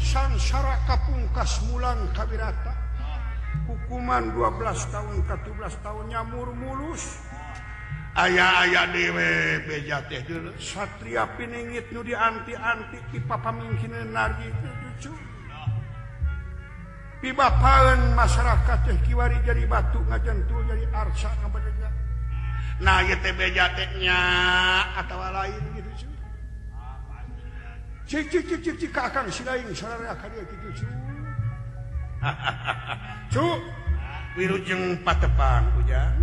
sanssyaarak kapungngkas Mulang kata hukuman 12 tahun ke14 tahunnya mur mulus ayah-aya dewe beja teh Satria pininggit dianti-antik papam mungkin energi itu cucu piba masyarakat yang kiwari jadi batu ngajan tuh jadi arccateknya atau itu akan hahaha cu wiruujeng patepan hujan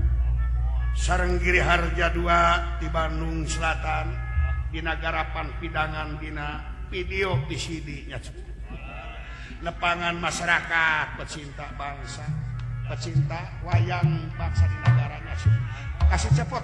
saregir Harja 2 di Bandung Selatan Dinagarapan pidanganbinana video diCDnya lepangan masyarakat pecinta bangsa pecinta wayang bangsa di negaranya kasih cepat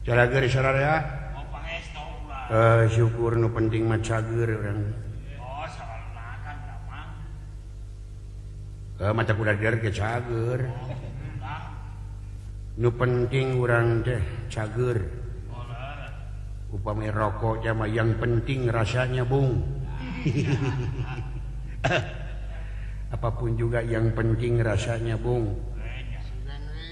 Hai caragersaudara ya eh syukur nu penting macager orang Hai ke matakugar ke cager Hai oh, nu penting kurang deh cager oh, upami rokok ja yang penting rasanya bung apapun juga yang penting rasanya bung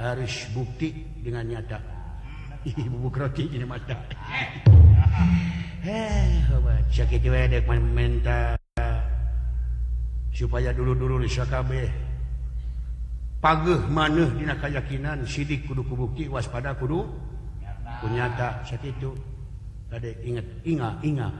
harus bukti dengan nyatabuk hmm. he eh. eh, supaya dulu-durkabB pagi maneh kayakakinan sidik kudu-kubukti waspada kudunyata sakit itu ada ingat ingat ingat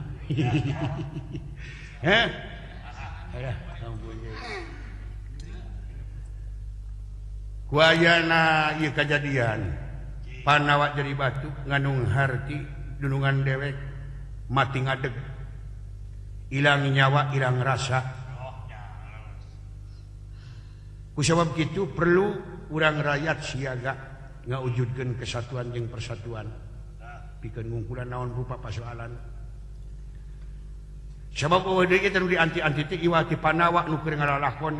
kejadian panwak jadi batu nganunghati denungan dewek matin ngadeg hilang nyawa ilang rasayabab itu perlu urang rakyat siaga nggak wujudkan kesatuan je persatuan pi bikin ngungkulan naon rupa pasalan antitik iwati panwak nu lakon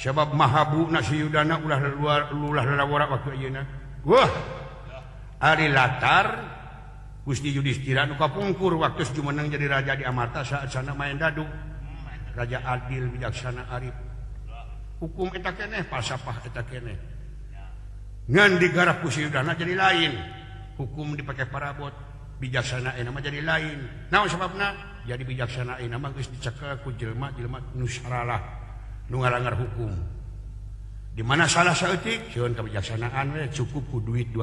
mau sebab Mahabu nasi Yuudana ulah Ari latarungkur waktu jumenang jadi raja dimata saat sana main Daung Raja Adil bijaksana Arif hukum kitandipusudana jadi lain hukum dipakai para bot bijaksana enak jadi lain namun sebabnya jadi bijaksana enak dicekaku jelma-jelma nulah ngaranggar hukum dimana salah sayawan kebijjasanaan eh, cukup duit 2000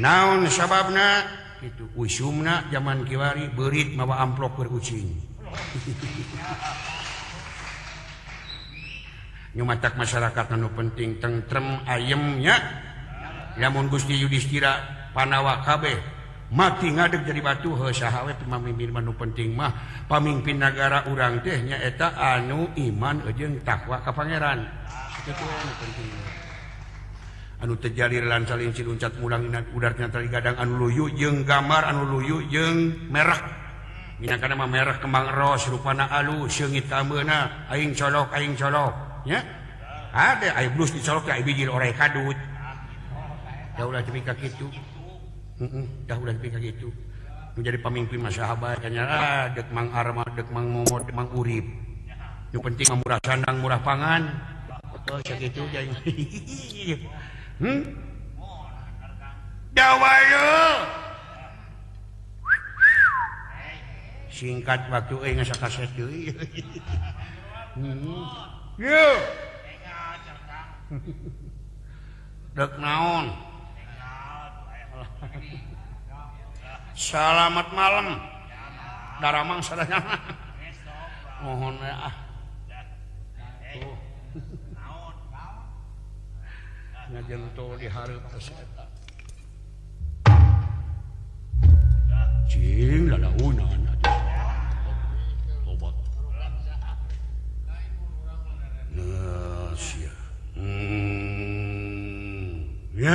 na sababna ituna zaman be mawa amplop ber matatak masyarakatu penting tentrem ayamnya yang menggus di Yudhiistira Panawa Keh dekg jadi batu syahawetmimpi manu penting mah pamimpin negara urang tehnya eta anu iman jeng takwa kageran anu tejalirlan salingunncat mulang udatnyagadadang anu luyugammar anu luyu merah karena merah keangrupana augit ayingokingokok kadukak itu dahlan itu menjadi pemimpin masahabar hanya ah, deang Arm demang Urip penting mem sandang murah pangan hmm? singkat waktuon salat malam da ramangsaudaranya mohon ah Hai tuh di hari peseratan hmm. ya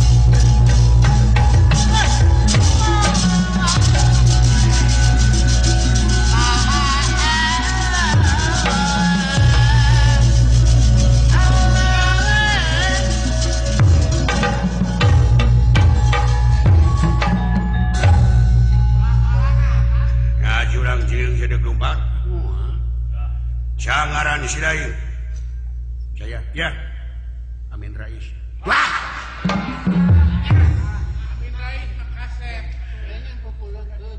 saya Amin Rais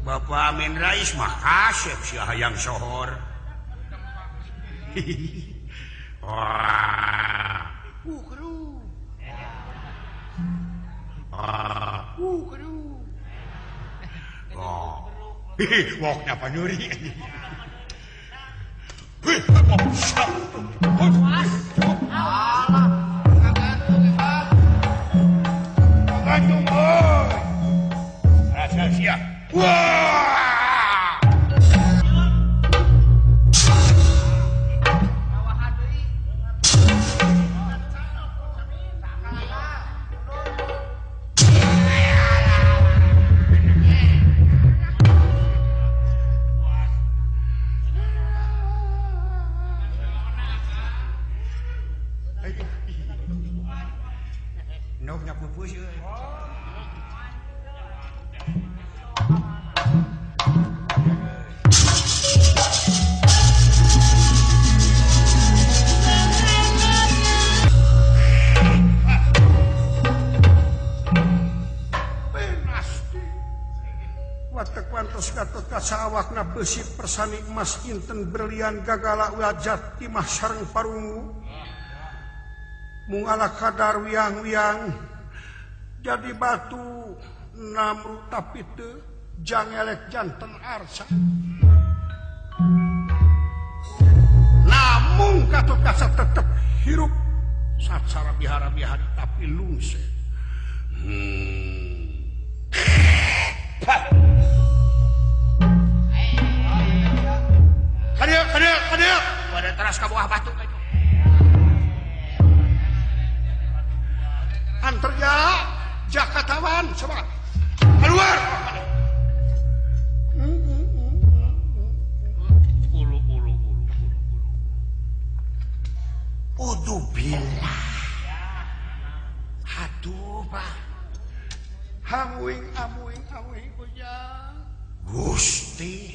Bapak Amin Rais ma Sy yang sohornya uh, ah. uh, ah. penyri 喂，我杀了，我杀了，干掉他，干掉我，干掉他，哇！ke kekuatantas ka awakna besi peraninik Mas Inten berlian gagal wajah dimah sarang parumu mulah kadarangliang jadi batuam tapi the jangan jantanca namun tetap hirup saatsara bihara bihari tapi lu pada keraas Kabu kantornya Jakartawan aduh Gusti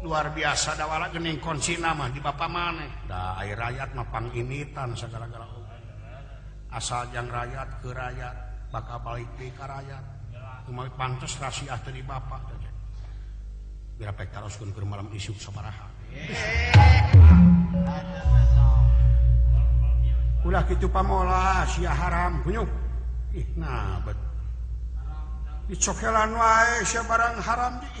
luar biasadaklahning konsin nama di Bapak maneh airrayaat mappan initan segala-gala asaljangrayaat kerayaat bakal-balik nikarayaat pantas rasia di Bapakpak udah gitu Pamola Sy haram punyana barang haram di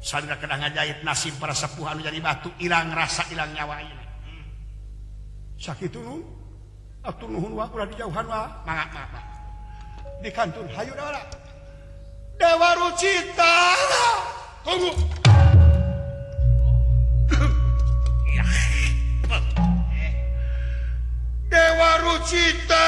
kedanganjahit nasim perepuhan menjadi batu ilang nger rasa ilang nyawain hmm. sakit diun Haywacita dewa rucita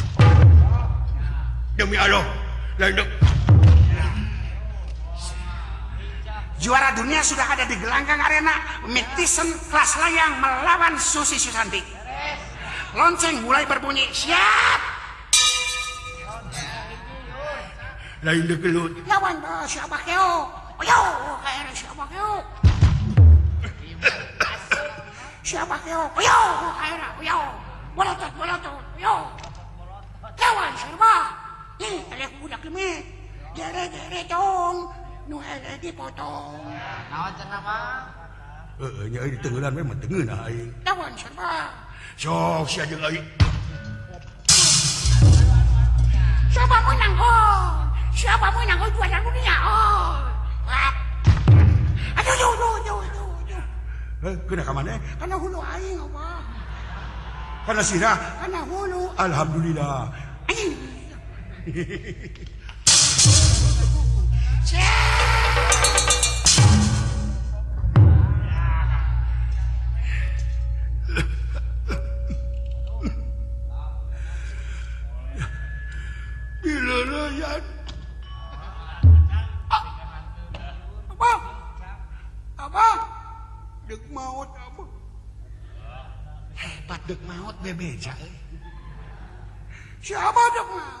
Demi Allah. Lain Juara dunia sudah ada di gelanggang arena. Mitison kelas layang melawan Susi Susanti. Lonceng mulai berbunyi. Siap. Lain degelut. Lawan eh, siapa keo? Oh, yo, kayak siapa keo? Siapa keo? Oh, yo, kayak oh, yo. Bolotot, bolotot, yo. Lawan siapa? alah budak lemah. Gere gere tong nu ada dipotong naon cenah pak heeh eh, nya di tengeuran mah tengeuna aing naon serba sok sia jeung aing siapa menang ho? siapa menang oh juara dunia oh aduh aduh aduh aduh aduh eh kena ka mana eh? kana hulu aing apa kana sirah kana hulu alhamdulillah anjing Bilalayan. Ah. Apa? Apa? Dek maut apa? Hebat dek maut bebeja. Siapa dek maut?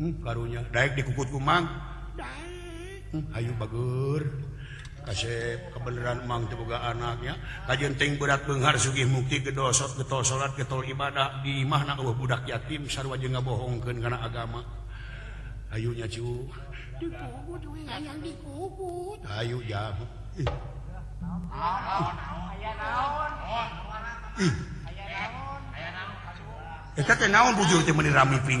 baruunya hmm, baik di kukut Umang hmm, Ayu bagur kasih kebenaran Mang kega anaknyating budak penghar Sugih mukti kedosok keto salat ke ibadah di mana Allah budak yatim bohongken karena agama Ayunya cu A menami prin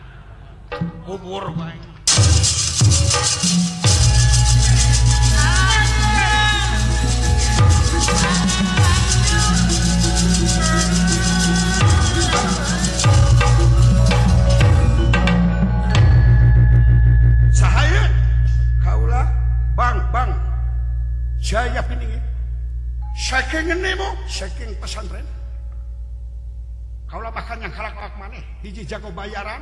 kubur baik Sahaya kaulah bang bang jaya piningi saking nemo saking pesantren kaulah bahkan yang kalah kalah maneh hiji jago bayaran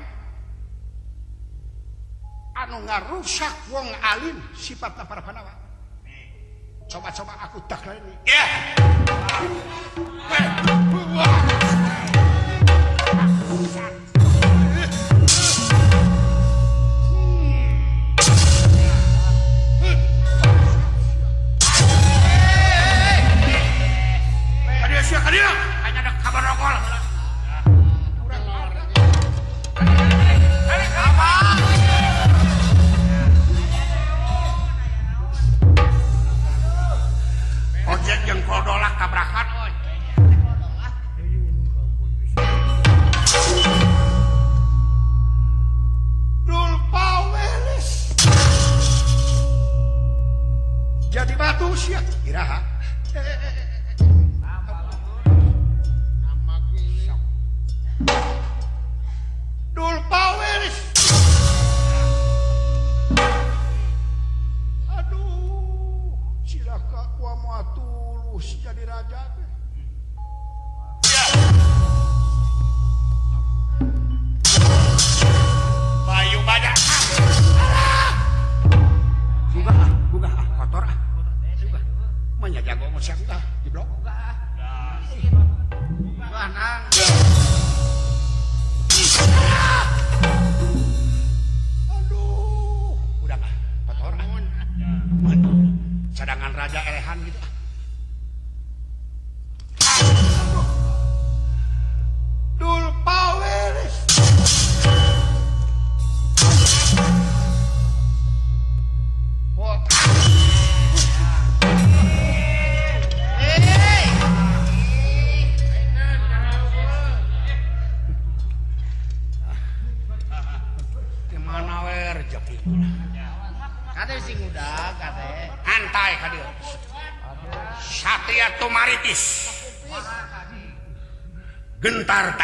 Anu nga rusak wong alin sifat para Panawa coba-a akudahak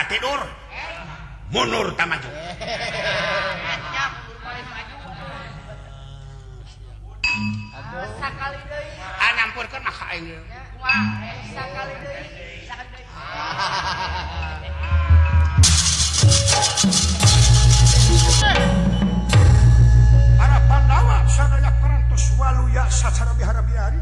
tidur mundur panmanya per selalu yaana bihara bihari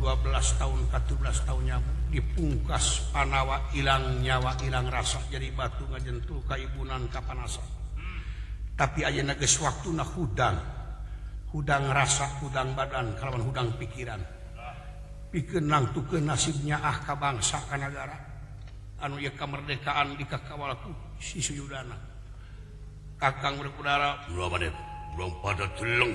12 tahun 14 tahunnya di pungkas panawa ilang nyawa ilang rasa jadi batu ngajentul kaybunan kapansa tapi ada nages waktu nah udang hudang rasa udang badan kalauwan hudang pikiran pikenang tuh ke nasibnya ah Ka bangsa kan negara anu ya kemerdekaan di Kakakku si Yuudana kakang berudara belum pada telong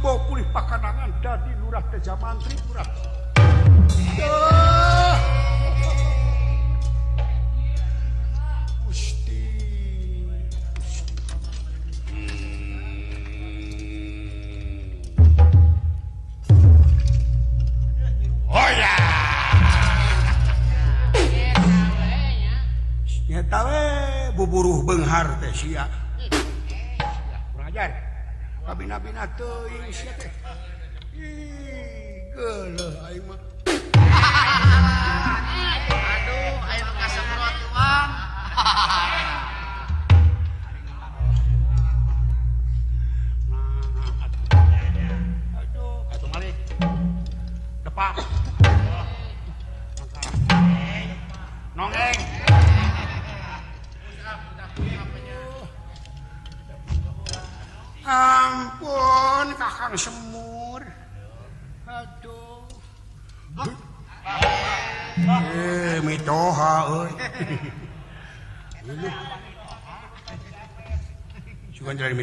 punyalit pakanangan dadi nurak zamantriatta oh, buburu penghar te si Kh ko lo hai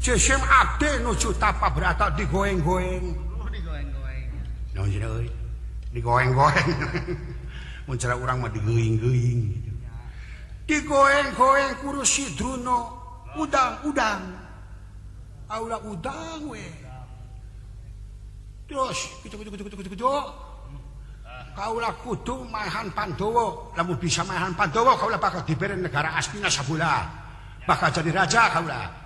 nucu tap berat-go-gong ugo digo-gongkuru sino udang udang u Ka ku mayan pan kamu bisa maan pan kau bakal di negara aspina sabula bakal jadi raja kaula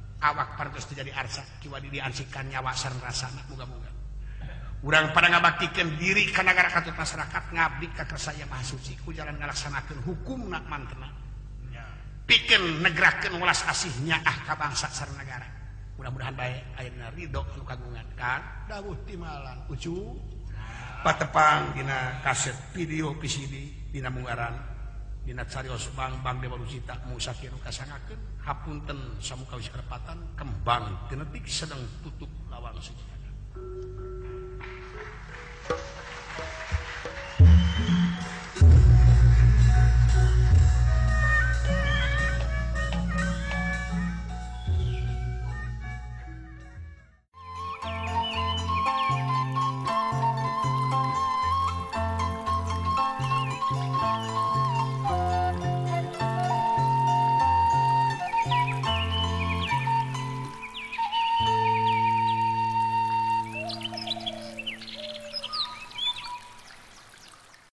wak jadi arcca jiwa diri ansikannya-m kurang pada ngabak bikin diri ke negara masyarakat ngabi saya ma jalanlakana ke hukum bikin Negra ke mengulas asihnya ah ka bangsa sargara mudah-mudahan baik airnya Rihocu patepang Dina kaset videoCD Dinagaran mau binatsarioang bang lu tak mu sap uka sangat hapun ten sammukawikeratan kembang genetik sedang tutup lawa